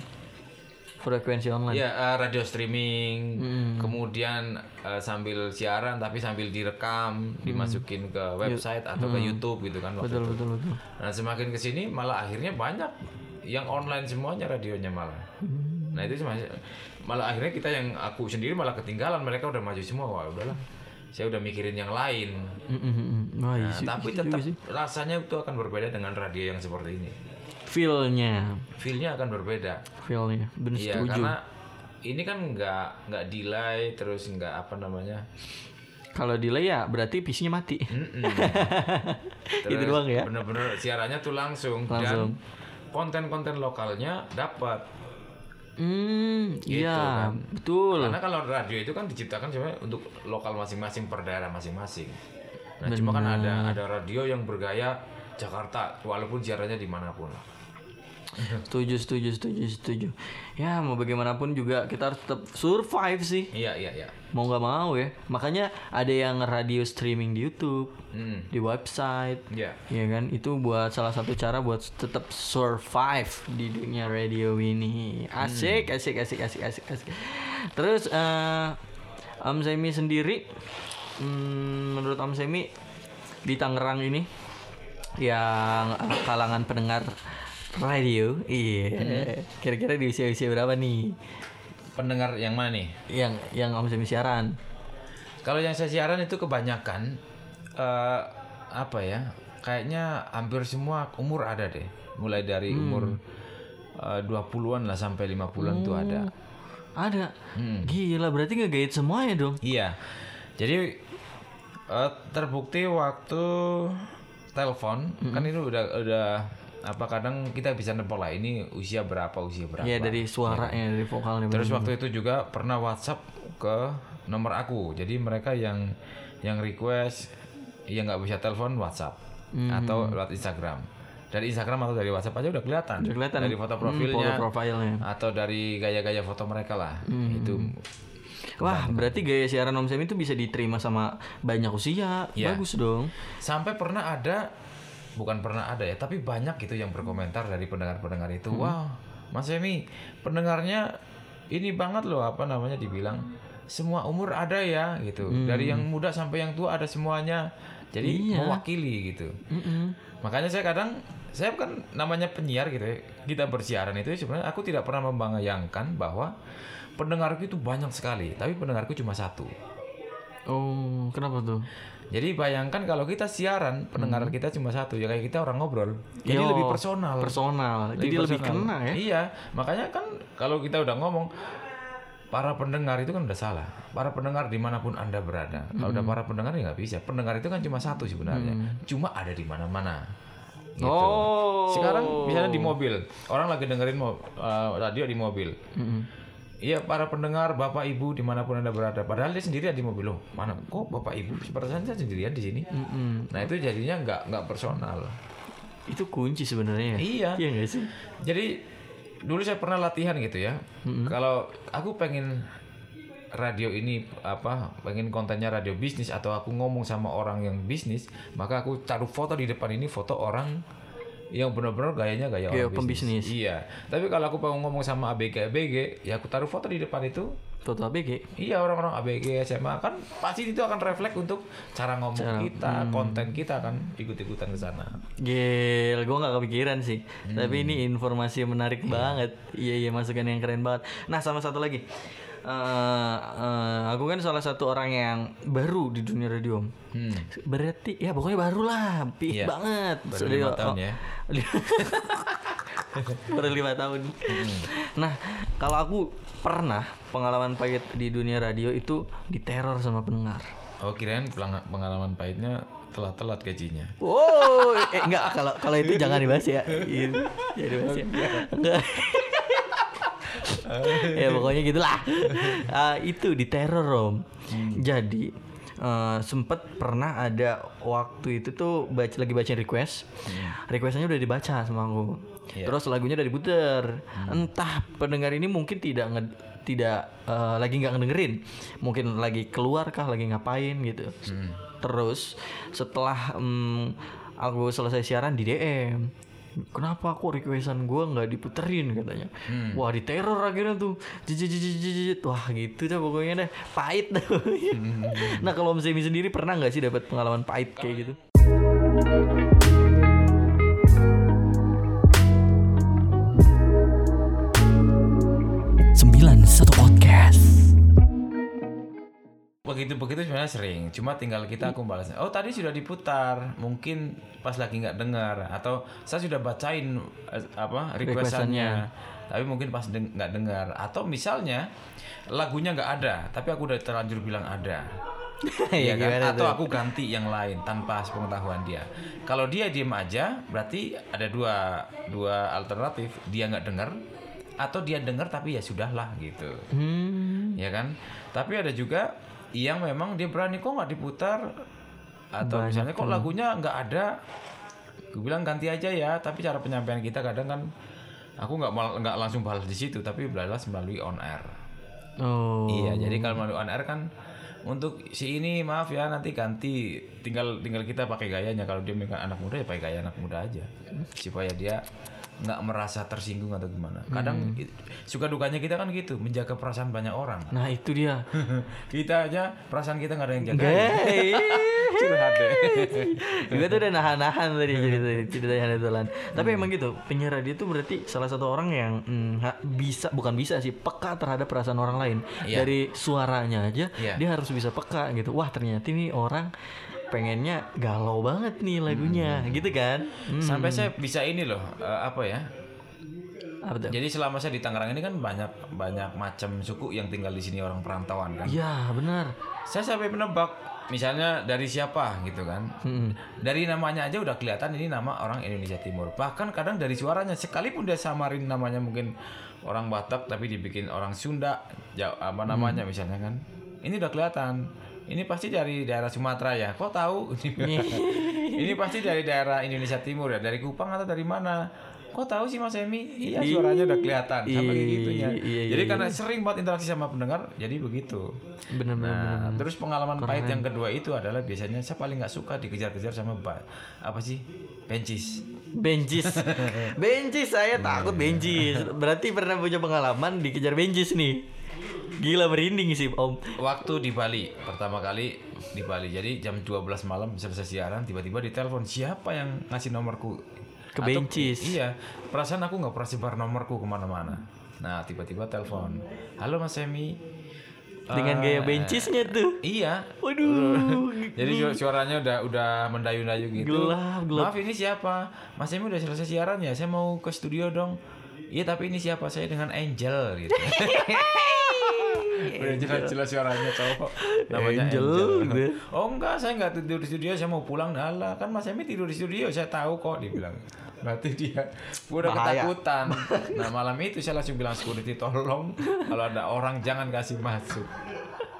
Frekuensi online. Ya eh, radio streaming, kemudian eh, sambil siaran tapi sambil direkam, dimasukin ke website atau ke YouTube gitu kan. waktu Betul itu. betul betul. Nah semakin ke sini malah akhirnya banyak yang online semuanya radionya malah. Nah itu malah akhirnya kita yang aku sendiri malah ketinggalan mereka udah maju semua wah udahlah saya udah mikirin yang lain. Mm, mm, mm. Iya Nah, sih, tapi iya tetap sih. rasanya itu akan berbeda dengan radio yang seperti ini. feel-nya, Feelnya akan berbeda. feel-nya. Bener Iya setuju. karena ini kan nggak nggak delay terus nggak apa namanya Kalau delay ya berarti PC-nya mati. Mm-mm. Itu Terus doang ya? Bener-bener siarannya tuh langsung, Langsung. dan konten-konten lokalnya dapat. Hmm, Gitu iya, kan. betul. Karena kalau radio itu kan diciptakan sebenarnya untuk lokal masing-masing per daerah masing-masing. Nah cuma kan ada ada radio yang bergaya Jakarta walaupun siarannya di mana pun. Setuju, setuju, setuju, setuju. Ya mau bagaimanapun juga kita harus tetap survive sih. Iya iya iya. Mau nggak mau ya. Makanya ada yang radio streaming di YouTube, Hmm. di website. Iya. Ya kan, itu buat salah satu cara buat tetap survive di dunia radio ini. Asik, asik, asik, asik, asik, asik. Terus eh Om Semi sendiri, hmm, menurut Om Semi di Tangerang ini yang kalangan pendengar radio, iya, kira-kira di usia-usia berapa nih? Pendengar yang mana nih? Yang yang Om Semi siaran? Kalau yang saya siaran itu kebanyakan eh apa ya? Kayaknya hampir semua umur ada deh. Mulai dari umur eh, 20-an lah sampai 50-an tuh ada. Ada. Gila, berarti ngegait semuanya dong. Iya. Jadi eh, terbukti waktu telepon kan itu udah udah apa kadang kita bisa nebak lah ini usia berapa usia berapa. Iya dari suaranya, dari vokalnya. Terus waktu itu juga pernah WhatsApp ke nomor aku. Jadi mereka yang yang request yang nggak bisa telepon WhatsApp atau lewat Instagram. Dari Instagram atau dari WhatsApp aja udah kelihatan. Udah kelihatan. Dari foto Hmm, profilnya foto profilnya. atau dari gaya-gaya foto mereka lah. Itu Wah, berarti gaya siaran Om Sam itu bisa diterima sama banyak usia. Iya. Bagus dong. sampai pernah ada bukan pernah ada ya, tapi banyak gitu yang berkomentar dari pendengar-pendengar itu. Wah, Mas Emi, pendengarnya ini banget loh apa namanya dibilang semua umur ada ya gitu. Dari yang muda sampai yang tua ada semuanya. Jadi Iya. mewakili gitu. Mm-mm. Makanya saya kadang saya kan namanya penyiar gitu ya. Kita bersiaran itu sebenarnya aku tidak pernah membayangkan bahwa pendengarku itu banyak sekali, tapi pendengarku cuma satu. Oh, kenapa tuh? Jadi bayangkan kalau kita siaran, pendengar kita cuma satu, ya kayak kita orang ngobrol. Jadi Yo, lebih personal. Personal. Jadi lebih personal. kena ya. Iya, makanya kan kalau kita udah ngomong para pendengar itu kan udah salah. Para pendengar di mana pun anda berada. Kalau udah para pendengar ya nggak bisa. Pendengar itu kan cuma satu sebenarnya. Cuma ada di mana-mana. Gitu. Oh. Sekarang misalnya di mobil, orang lagi dengerin mo- eh, radio di mobil. Mm-mm. Iya para pendengar bapak ibu di mana pun anda berada. Padahal dia sendirian di mobil loh. Mana kok bapak ibu? Perasaan saya sendirian di sini. Mm-mm. Nah itu jadinya nggak nggak personal. Itu kunci sebenarnya. Iya. Iya nggak sih? Jadi dulu saya pernah latihan gitu ya. Kalau aku pengen radio ini apa pengen kontennya radio bisnis atau aku ngomong sama orang yang bisnis maka aku taruh foto di depan ini foto orang yang benar-benar gayanya gaya Kayak orang pembisnis. bisnis. Iya. Tapi kalau aku pengen ngomong sama ABG ABG ya aku taruh foto di depan itu Foto ABG. Iya orang-orang ABG SMA kan pasti itu akan refleks untuk cara ngomong kita, konten kita kan ikut-ikutan ke sana. Gil, gue nggak kepikiran sih. Hmm. Tapi ini informasi menarik banget. Iya iya masukan yang keren banget. Nah sama satu lagi, Eh eh, aku kan salah satu orang yang baru di dunia radio. Hmm. Berarti ya pokoknya baru lah, pih Iya. banget. Baru lima tahun oh, ya. baru lima tahun. Hmm. Nah kalau aku pernah pengalaman pahit di dunia radio itu diteror sama pendengar. Oh kirain pengalaman pahitnya telat-telat gajinya. Wow, eh enggak kalau kalau itu jangan dibahas ya. Itu jangan dibahas ya. Enggak. ya pokoknya gitulah. Ah, itu di teror om. Hmm. Jadi eh, sempet pernah ada waktu itu tuh baca lagi baca request. Requestannya udah dibaca sama aku. Hmm. Hmm. Terus lagunya udah diputer. Entah pendengar ini mungkin tidak nge- tidak eh, lagi nggak ngedengerin. Mungkin lagi keluar kah, lagi ngapain gitu. Hmm. Terus setelah mm, aku selesai siaran di DM Kenapa kok requestan gue nggak diputerin katanya Hmm. Wah di teror akhirnya tuh Jijit, jijit, jijit. Wah gitu dah pokoknya deh Pahit dah Hmm. Nah kalau Om Semi sendiri pernah nggak sih dapat pengalaman pahit kayak gitu? Sembilan satu podcast Begitu-begitu sebenarnya sering, cuma tinggal kita aku balas. Oh tadi sudah diputar, mungkin pas lagi nggak dengar atau saya sudah bacain eh, apa requestannya, tapi mungkin pas deng- nggak dengar atau misalnya lagunya nggak ada, tapi aku udah terlanjur bilang ada. Iya kan? Atau tuh? aku ganti yang lain tanpa sepengetahuan dia. Kalau dia diem aja, berarti ada dua dua alternatif. Dia nggak dengar, atau dia dengar tapi ya sudahlah gitu Hmm, ya kan tapi ada juga yang memang dia berani kok nggak diputar? Atau misalnya kok lagunya nggak ada? Gue bilang ganti aja ya. Tapi cara penyampaian kita kadang kan aku nggak nggak langsung balas di situ tapi balas melalui on air. Oh. Iya jadi kalau melalui on air kan untuk si ini maaf ya nanti ganti. Tinggal tinggal kita pakai gayanya. Kalau dia memang anak muda ya pakai gaya anak muda aja. Supaya dia nggak merasa tersinggung atau gimana kadang i- suka dukanya kita kan gitu menjaga perasaan banyak orang Nah itu dia kita aja perasaan kita nggak ada yang jaga curhat deh Gue tuh udah nahan-nahan tadi cerita ceritanya Tulan. Tapi emang gitu, penyiar radio tuh berarti salah satu orang yang mm, ha- bisa bukan bisa sih peka terhadap perasaan orang lain. Iya. Dari suaranya aja Iya. dia harus bisa peka gitu. Wah, ternyata ini orang pengennya galau banget nih lagunya, gitu kan? Hmm, sampai saya bisa ini loh eh, apa ya? Apa tuh? jadi selama saya di Tangerang ini kan banyak banyak macam suku yang tinggal di sini orang perantauan kan. Iya, benar. saya sampai menebak misalnya dari siapa gitu kan? Mm-mm. dari namanya aja udah kelihatan ini nama orang Indonesia Timur. Bahkan kadang dari suaranya sekalipun dia samarin namanya mungkin orang Batak tapi dibikin orang Sunda ja- apa namanya misalnya kan. Ini udah kelihatan ini pasti dari daerah Sumatera ya kok tahu ini pasti dari daerah Indonesia Timur ya dari Kupang atau dari mana kok tahu sih Mas Emi iya suaranya udah kelihatan sama kayak gitunya Iya, iya, jadi iya. karena sering banget interaksi sama pendengar jadi begitu Benar benar. Nah, terus pengalaman pahit yang kedua itu adalah biasanya saya paling nggak suka dikejar-kejar sama apa sih bencis. Benjis. benjis saya takut benjis. Berarti pernah punya pengalaman dikejar benjis nih. Gila merinding sih Om. Waktu di Bali pertama kali di Bali. Jadi jam 12 malam selesai siaran tiba-tiba ditelepon siapa yang ngasih nomorku Ke Atau- bencis. Iya, perasaan aku nggak pernah sebar nomorku ke mana-mana. Nah tiba-tiba telepon, halo Mas Semi. Dengan Eh, gaya bencisnya tuh. Iya. Waduh. Jadi su- suaranya udah udah mendayu-dayu gitu. Gelap, gelap. Maaf ini siapa? Mas Emi udah selesai siaran ya? Saya mau ke studio dong. Iya tapi ini siapa? Saya dengan Angel gitu. udah jelas-jelas suaranya cowok. Namanya Angel, Angel. gitu ya. Oh enggak, saya nggak tidur di studio. Saya mau pulang. Alah, kan Mas Emi tidur di studio. Saya tahu kok. Dibilang. Berarti dia udah Bahaya. ketakutan. Nah malam itu saya langsung bilang security tolong kalau ada orang jangan kasih masuk.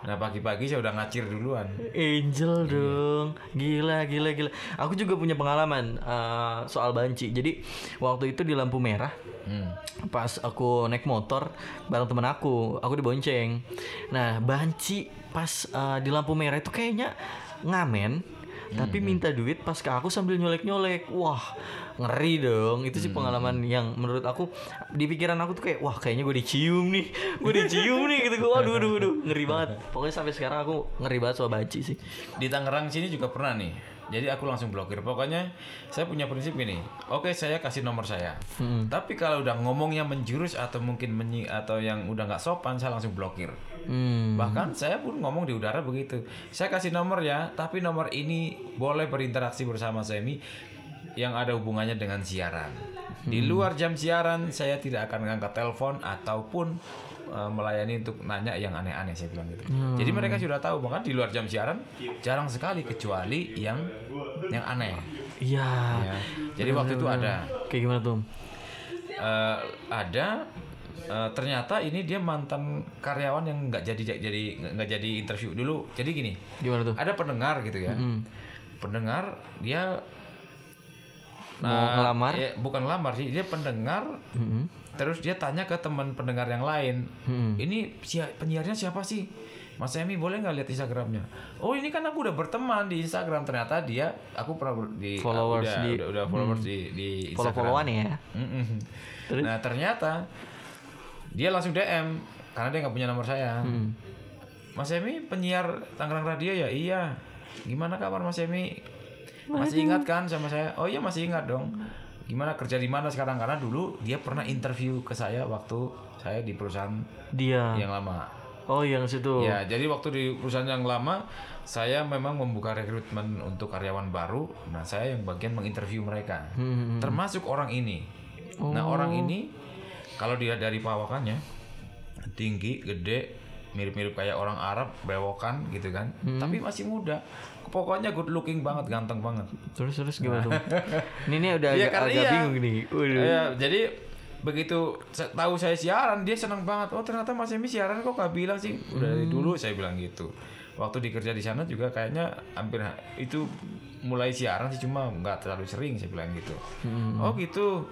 Nah pagi-pagi saya udah ngacir duluan. Angel dong. Gila, gila, gila. Aku juga punya pengalaman eh, soal banci. Jadi waktu itu di lampu merah Hmm. pas aku naik motor bareng temen aku, aku dibonceng. Nah, banci pas eh, di lampu merah itu kayaknya ngamen tapi minta duit pas ke aku sambil nyolek-nyolek. Wah, ngeri dong. Itu sih pengalaman yang menurut aku di pikiran aku tuh kayak wah kayaknya gue dicium nih. Gue dicium nih gitu. Gua, Waduh, waduh, waduh, ngeri banget. Pokoknya sampai sekarang aku ngeri banget soal banci sih. Di Tangerang sini juga pernah nih. Jadi aku langsung blokir. Pokoknya saya punya prinsip gini. Oke, saya kasih nomor saya. Tapi kalau udah ngomongnya menjurus atau mungkin menyi atau yang udah nggak sopan, saya langsung blokir. Hmm. Bahkan saya pun ngomong di udara begitu. Saya kasih nomor ya, tapi nomor ini boleh berinteraksi bersama Semi yang ada hubungannya dengan siaran. Di luar jam siaran saya tidak akan ngangkat telepon ataupun uh, melayani untuk nanya yang aneh-aneh saya bilang gitu. Jadi mereka sudah tahu bahkan di luar jam siaran jarang sekali kecuali yang yang aneh. Iya. Ya. Jadi waktu itu ada Kayak gimana tuh? eh, ada eh, ternyata ini dia mantan karyawan yang nggak jadi jadi nggak jadi interview dulu. Jadi gini, Gimana tuh? ada pendengar gitu ya. Hmm. Pendengar dia Mau ngelamar? ya, bukan lamar sih, dia pendengar Mm-mm. Terus dia tanya ke teman pendengar yang lain. Mm-mm. Ini si penyiarnya siapa sih? Mas Emi boleh nggak lihat Instagramnya? Oh ini kan aku udah berteman di Instagram ternyata dia aku pernah di Followers udah, di- udah, udah followers di di Instagram. Follow-followan ya. Mm-mm. Terus? Nah ternyata dia langsung DM karena dia nggak punya nomor saya. Hmm. Mas Emi penyiar Tangerang Radio ya? Iya. Gimana kabar Mas Emi? Masih ingat kan sama saya? Oh iya masih ingat dong. Gimana kerja di mana sekarang? Karena dulu dia pernah interview ke saya waktu saya di perusahaan Dia. yang lama. Oh, yang situ. Ya, jadi waktu di perusahaan yang lama saya memang membuka rekrutmen untuk karyawan baru. Nah, saya yang bagian menginterview mereka. Hmm. Termasuk orang ini. Nah, orang ini kalau dilihat dari perawakannya tinggi, gede, mirip-mirip kayak orang Arab, bewokan gitu kan. Tapi masih muda. Pokoknya good looking banget, ganteng banget. Terus terus gimana tuh? Ini nih udah Iya, agak, agak iya. bingung nih. Waduh. Ya, jadi begitu tahu saya siaran dia senang banget. Oh ternyata Mas Emi siaran kok gak bilang sih? Udah dari dulu saya bilang gitu. Waktu dikerja di sana juga kayaknya hampir ha- itu mulai siaran sih cuma nggak terlalu sering saya bilang gitu. Oh gitu.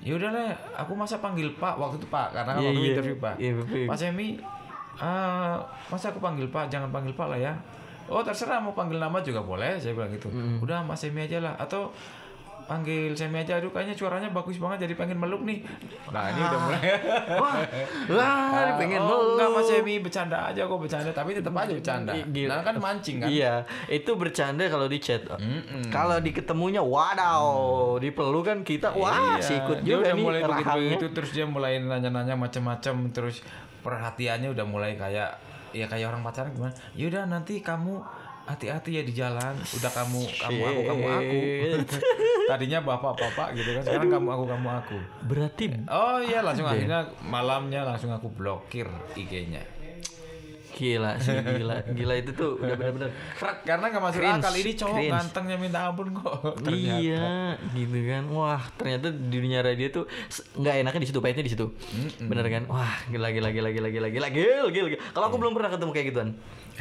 Ya udah lah, aku masa panggil Pak waktu itu Pak karena Iya, waktu iya. interview Pak. Iya, Pak. Mas Emi, ah, masa aku panggil Pak, jangan panggil Pak lah ya. Oh terserah mau panggil nama juga boleh, saya bilang gitu. Udah Mas Emi aja lah, atau panggil Semi aja, aduh kayaknya suaranya bagus banget, jadi pengen meluk nih. Nah ini udah mulai. Wah, wah, pengen oh, enggak meluk. Mas Emi bercanda aja kok bercanda, tapi tetap aja bercanda. Gila. Nah kan mancing kan. Iya, itu bercanda kalau di chat. Mm-mm. Kalau di ketemunya, wadaw, dipeluk kan kita, wah, Iya, sikut dia juga udah nih mulai begitu begitu terus dia mulai nanya-nanya macam-macam terus perhatiannya udah mulai kayak ya kayak orang pacaran gimana? Ya udah nanti kamu hati-hati ya di jalan. Udah kamu kamu aku kamu aku. Tadinya bapak bapak gitu kan sekarang kamu aku kamu aku. Berarti oh iya langsung akhirnya malamnya langsung aku blokir IG-nya gila sih, gila, gila itu tuh udah benar-benar Krak, karena nggak masuk Cringe, akal ini cowok cringe. gantengnya minta ampun kok ternyata Iya, gitu kan. Wah, ternyata di dunia radio tuh nggak enaknya di situ, pahitnya di situ. Bener kan? Wah, gila gila gila gila gila gila gil gil. gil. Kalau aku belum pernah ketemu kayak gituan.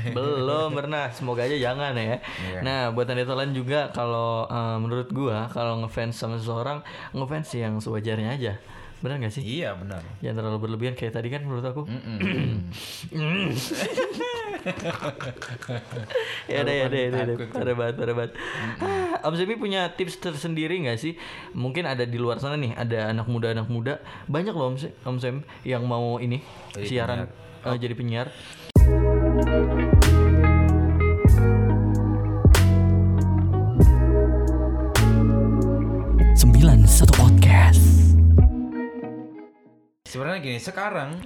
belum pernah. Semoga aja jangan ya. Iya. Nah, buat anda lain juga kalau eh, menurut gua kalau ngefans sama seseorang, ngefans yang sewajarnya aja. Bener gak sih? iya benar. Jangan terlalu berlebihan kayak tadi kan menurut aku. ya deh ya deh ya deh, ya parah banget parah banget. Ah, Om Semi punya tips tersendiri nggak sih? Mungkin ada di luar sana nih ada anak muda anak muda. Banyak loh Om, Om Sem yang mau ini Jadi siaran eh, jadi penyiar. Sembilan satu podcast Sebenarnya gini, sekarang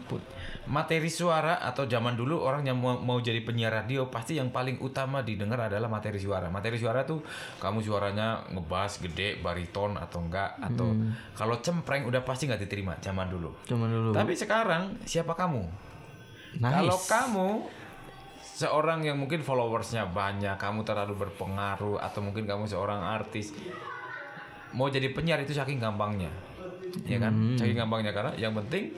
materi suara atau zaman dulu orang yang mau, mau jadi penyiar radio pasti yang paling utama didengar adalah materi suara. Materi suara tuh kamu suaranya ngebas gede, bariton atau enggak atau kalau cempreng udah pasti nggak diterima zaman dulu. cuman dulu Tapi sekarang siapa kamu? nice Kalau kamu seorang yang mungkin followersnya banyak, kamu terlalu berpengaruh atau mungkin kamu seorang artis mau jadi penyiar itu saking gampangnya, ya kan? Hmm. Saking gampangnya karena yang penting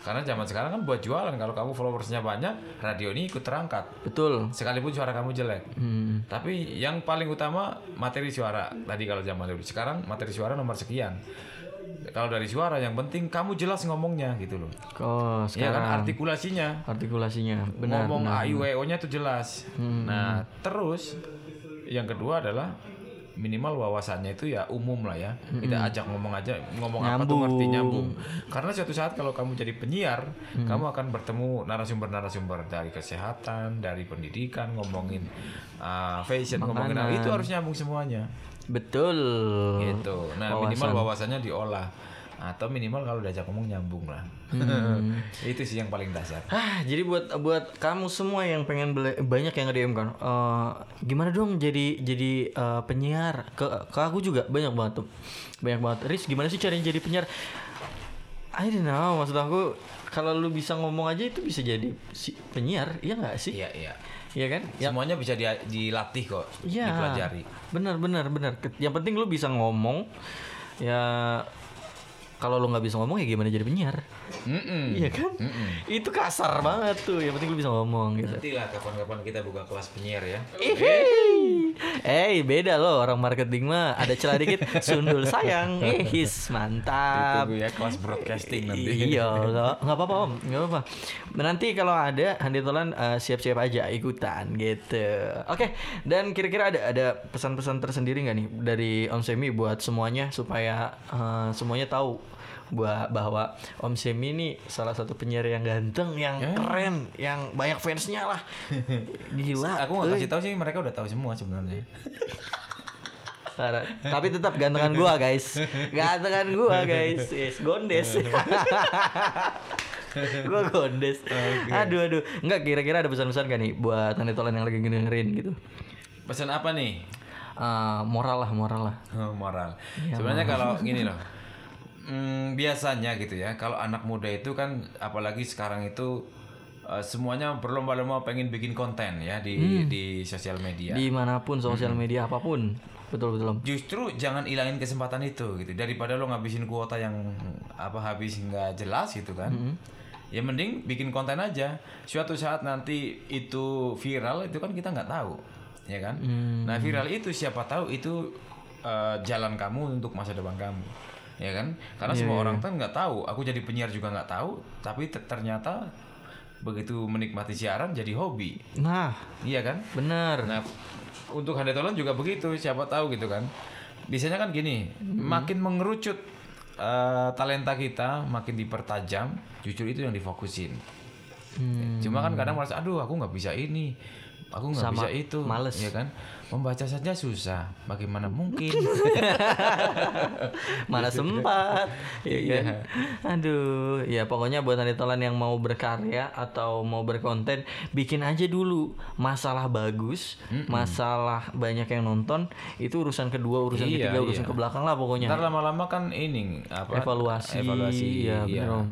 karena zaman sekarang kan buat jualan kalau kamu followersnya banyak, radio ini ikut terangkat. betul Sekalipun suara kamu jelek. Hmm. Tapi yang paling utama materi suara. Tadi kalau zaman dulu, sekarang materi suara nomor sekian. Kalau dari suara yang penting kamu jelas ngomongnya gitu loh. oh Ya kan sekarang artikulasinya artikulasinya benar ngomong benar. ayu nya tuh jelas. Nah, terus yang kedua adalah minimal wawasannya itu ya umum lah ya. Kita ajak ngomong aja, ngomong apa tuh ngerti nyambung. Karena suatu saat kalau kamu jadi penyiar, kamu akan bertemu narasumber-narasumber dari kesehatan, dari pendidikan, ngomongin uh, fashion, ngomongin apa, itu harus nyambung semuanya. betul Gitu. Nah, minimal wawasannya diolah atau minimal kalau diajak ngomong nyambung lah. itu sih yang paling dasar. Ah, jadi buat buat kamu semua yang pengen banyak yang nge-DM kan. eh, gimana dong jadi jadi eh, penyiar? Ke ke aku juga banyak banget tuh. Banyak banget. Riz, gimana sih caranya jadi penyiar? I don't know, maksud aku kalau lu bisa ngomong aja itu bisa jadi si penyiar, iya nggak sih? Iya, iya. Iya kan? Ya, Semuanya bisa dia- dilatih kok, Iya. dipelajari. Benar benar benar. Yang penting lu bisa ngomong. Ya kalau lo nggak bisa ngomong ya gimana jadi penyiar? Mm-mm. iya kan? Itu kasar banget tuh yang penting lo bisa ngomong gitu. Nanti lah kapan-kapan kita buka kelas penyiar ya. Eh, beda loh orang marketing mah ada celah dikit sundul sayang. Eh, his mantap. Tunggu ya kelas broadcasting nanti. Iya, nggak nggak apa-apa om, nggak apa-apa. Nanti kalau ada Handi Tolan eh, siap-siap aja ikutan gitu. Oke, dan kira-kira ada ada pesan-pesan tersendiri nggak nih dari Om Semi buat semuanya supaya eh, semuanya tahu buat bahwa Om Semi ini salah satu penyiar yang ganteng, yang keren, yang banyak fansnya lah. Gila. Aku nggak kasih tahu sih mereka udah tahu semua sebenarnya. Tapi tetap gantengan gua, guys. Gantengan gua, guys. Yes, gondes. gua gondes. Aduh, aduh. Enggak kira-kira ada pesan-pesan gak nih buat Tolan yang lagi dengerin gitu? Pesan apa nih? Eh, moral lah, moral lah. Oh, moral. Sebenarnya kalau gini loh. Mm, biasanya gitu ya, kalau anak muda itu kan apalagi sekarang itu eh, semuanya berlomba-lomba pengen bikin konten ya di di sosial media. Di mana pun sosial media apa pun. Betul betul om. Justru jangan ilangin kesempatan itu gitu. Daripada lo ngabisin kuota yang apa habis nggak jelas gitu kan. Ya mending bikin konten aja. Suatu saat nanti itu viral itu kan kita nggak tahu, ya kan? Nah viral itu siapa tahu itu eh, jalan kamu untuk masa depan kamu, ya kan? Karena semua orang kan nggak tahu. Aku jadi penyiar juga nggak tahu, tapi te- ternyata begitu menikmati siaran jadi hobi, Nah, iya kan? bener. Nah, untuk Handetolan juga begitu, siapa tahu gitu kan. Biasanya kan gini, makin mengerucut eh, talenta kita, makin dipertajam, justru itu yang difokusin. Cuma kan kadang merasa, aduh aku nggak bisa ini, aku nggak bisa itu, males. ya kan? Membaca saja susah, bagaimana mungkin? Mana sempat ya kan? Aduh Ya pokoknya buat Tolan yang mau berkarya Atau mau berkonten Bikin aja dulu Masalah bagus Masalah banyak yang nonton Itu urusan kedua Urusan Iya, ketiga Urusan iya. ke belakang lah pokoknya Ntar lama-lama kan ini apa? evaluasi, evaluasi, ya iya. bener, Om.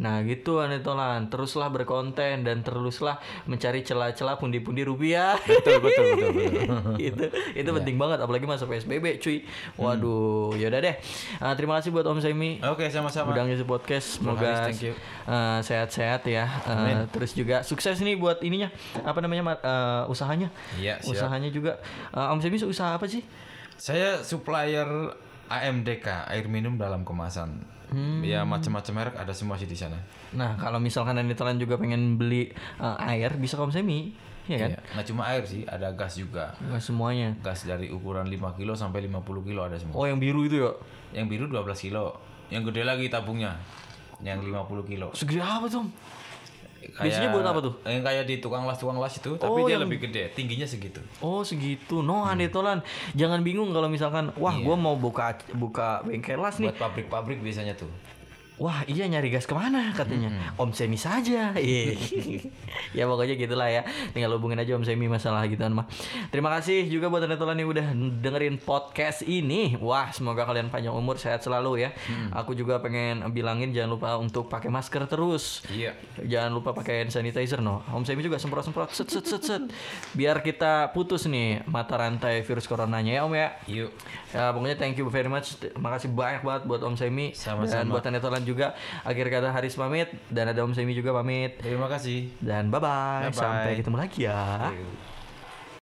Nah gitu Anetolan Teruslah berkonten Dan teruslah mencari celah-celah pundi-pundi rupiah Betul, betul, betul, betul. itu itu Iya. penting banget apalagi masa PSBB cuy. Waduh yaudah deh. Ah, terima kasih buat Om Semi. Oke, sama-sama. Udang Isi Podcast semoga eh, sehat-sehat ya. Eh, terus juga sukses nih buat ininya apa namanya Ma- eh, usahanya. Iya, usahanya juga. Eh, Om Semi usaha apa sih? Saya supplier AMDK, air minum dalam kemasan. Hmm. Ya macam-macam merek ada semua sih di sana. nah kalau misalkan Anetolan juga pengen beli eh, air bisa ke Om Semi ya kan Iya. Nggak cuma air sih, ada gas juga. Nggak semuanya Gas dari ukuran 5 kilo sampai 50 kilo ada semua. oh yang biru itu ya Yang biru 12 kilo. Yang gede lagi tabungnya. Yang 50 kilo. segede apa tuh Om? Kayak- Biasanya buat apa tuh? Yang kayak di tukang las tukang las itu, tapi Oh, dia yang- lebih gede, tingginya segitu. Oh segitu, no Anetolan jangan bingung kalau misalkan wah Iya. gua mau buka buka bengkel las nih Buat pabrik-pabrik biasanya tuh. Wah iya nyari gas ke mana? Katanya. Om Semi saja. Iya. Ya pokoknya gitulah ya. Tinggal hubungin aja Om Semi masalah gituan mah Terima kasih juga buat Anetolan yang udah dengerin podcast ini. Wah semoga kalian panjang umur sehat selalu ya. Aku juga pengen bilangin jangan lupa untuk pakai masker terus. Iya. Jangan lupa pakai hand sanitizer no. Om Semi juga semprot-semprot. Set set set set. Biar kita putus nih mata rantai virus coronanya ya Om ya. Yuk. Ya pokoknya thank you very much. Makasih banyak banget buat Om Semi Sama-sama. Dan buat Anetolan juga Akhir kata Haris pamit Dan ada Om Semi juga pamit Terima kasih. Dan bye-bye Bye-bye. Sampai ketemu lagi ya.